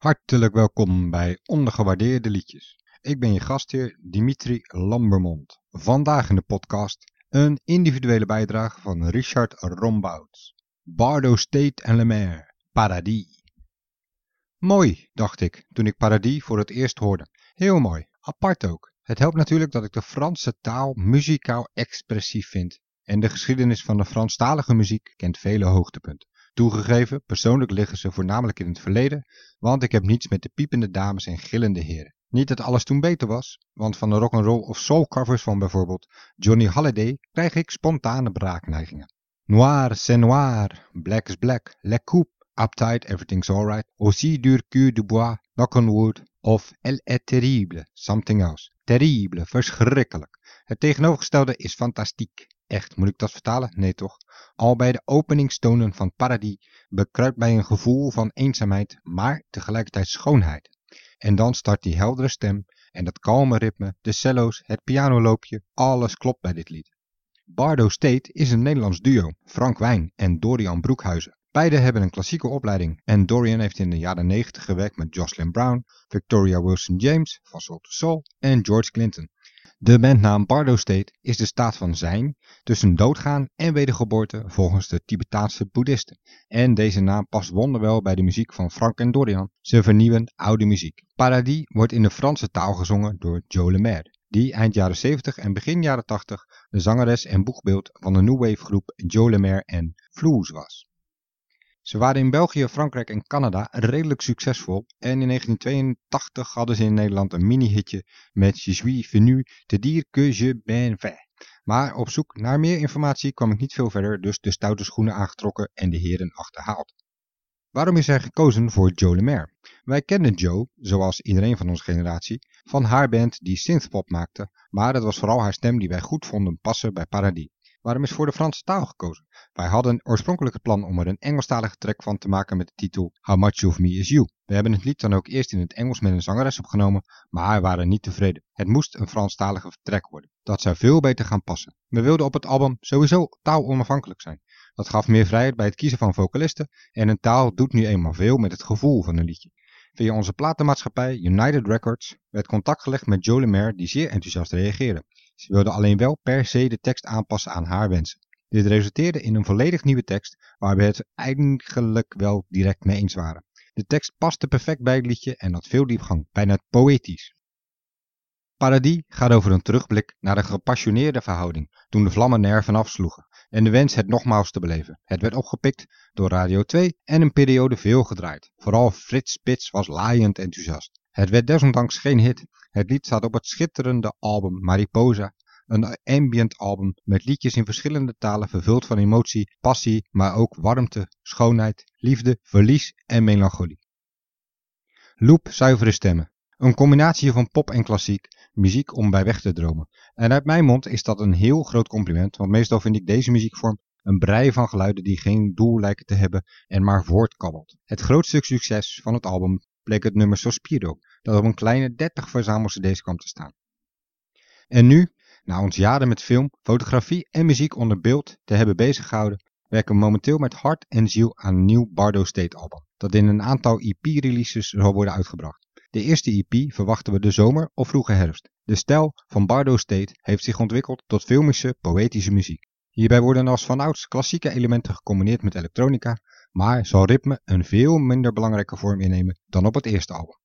Hartelijk welkom bij Ondergewaardeerde Liedjes. Ik ben je gastheer Dimitri Lambermond. Vandaag in de podcast een individuele bijdrage van Richard Rombouts. Bardo State en Lemaire, Paradis. Mooi, dacht ik toen ik Paradis voor het eerst hoorde. Heel mooi, apart ook. Het helpt natuurlijk dat ik de Franse taal muzikaal expressief vind. En de geschiedenis van de Franstalige muziek kent vele hoogtepunten. Toegegeven, persoonlijk liggen ze voornamelijk in het verleden, want ik heb niets met de piepende dames en gillende heren. Niet dat alles toen beter was, want van de rock'n'roll of soul covers van bijvoorbeeld Johnny Halliday krijg ik spontane braakneigingen. Noir, c'est noir, black is black, le coupe, uptight, everything's alright, aussi dur que du bois, knock on wood, of elle est terrible, something else. Terrible, verschrikkelijk. Het tegenovergestelde is fantastiek. Echt, moet ik dat vertalen? Nee toch? Al bij de openingstonen van Paradis bekruipt mij een gevoel van eenzaamheid, maar tegelijkertijd schoonheid. En dan start die heldere stem en dat kalme ritme, de cello's, het pianoloopje, alles klopt bij dit lied. Bardo State is een Nederlands duo, Frank Wijn en Dorian Broekhuizen. Beide hebben een klassieke opleiding en Dorian heeft in de jaren 90 gewerkt met Jocelyn Brown, Victoria Wilson James van Soul to Soul en George Clinton. De bandnaam Bardo State is de staat van zijn tussen doodgaan en wedergeboorte volgens de Tibetaanse boeddhisten. En deze naam past wonderwel bij de muziek van Frank en Dorian. Ze vernieuwen oude muziek. Paradis wordt in de Franse taal gezongen door Joe Lemaire, die eind jaren 70 en begin jaren 80 de zangeres en boegbeeld van de New Wave groep Joe Lemaire en Flues was. Ze waren in België, Frankrijk en Canada redelijk succesvol en in 1982 hadden ze in Nederland een mini-hitje met Je suis venu te dire que je ben fait. Maar op zoek naar meer informatie kwam ik niet veel verder, dus de stoute schoenen aangetrokken en de heren achterhaald. Waarom is hij gekozen voor Joe Lemaire? Wij kenden Joe, zoals iedereen van onze generatie, van haar band die synthpop maakte, maar het was vooral haar stem die wij goed vonden passen bij Paradis. Waarom is voor de Franse taal gekozen? Wij hadden oorspronkelijk het plan om er een Engelstalige track van te maken met de titel How Much of Me Is You. We hebben het lied dan ook eerst in het Engels met een zangeres opgenomen, maar waren niet tevreden. Het moest een Franstalige track worden. Dat zou veel beter gaan passen. We wilden op het album sowieso taalonafhankelijk zijn. Dat gaf meer vrijheid bij het kiezen van vocalisten en een taal doet nu eenmaal veel met het gevoel van een liedje. Via onze platenmaatschappij United Records werd contact gelegd met Joe Lemaire die zeer enthousiast reageerde. Ze wilde alleen wel per se de tekst aanpassen aan haar wensen. Dit resulteerde in een volledig nieuwe tekst waar we het eigenlijk wel direct mee eens waren. De tekst paste perfect bij het liedje en had veel diepgang, bijna poëtisch. Paradis gaat over een terugblik naar een gepassioneerde verhouding toen de vlammen nerven afsloegen en de wens het nogmaals te beleven. Het werd opgepikt door Radio 2 en een periode veel gedraaid. Vooral Frits Spits was laaiend enthousiast. Het werd desondanks geen hit. Het lied staat op het schitterende album Mariposa, een ambient album met liedjes in verschillende talen vervuld van emotie, passie, maar ook warmte, schoonheid, liefde, verlies en melancholie. Loop zuivere stemmen. Een combinatie van pop en klassiek, muziek om bij weg te dromen. En uit mijn mond is dat een heel groot compliment, want meestal vind ik deze muziekvorm een brei van geluiden die geen doel lijken te hebben en maar voortkabbelt. Het grootste succes van het album bleek het nummer Sospiro, dat op een kleine 30 verzamel-cd's kwam te staan. En nu, na ons jaren met film, fotografie en muziek onder beeld te hebben beziggehouden, werken we momenteel met hart en ziel aan een nieuw Bardo State album, dat in een aantal EP-releases zal worden uitgebracht. De eerste EP verwachten we de zomer of vroege herfst. De stijl van Bardo State heeft zich ontwikkeld tot filmische, poëtische muziek. Hierbij worden als vanouds klassieke elementen gecombineerd met elektronica, maar zal ritme een veel minder belangrijke vorm innemen dan op het eerste album.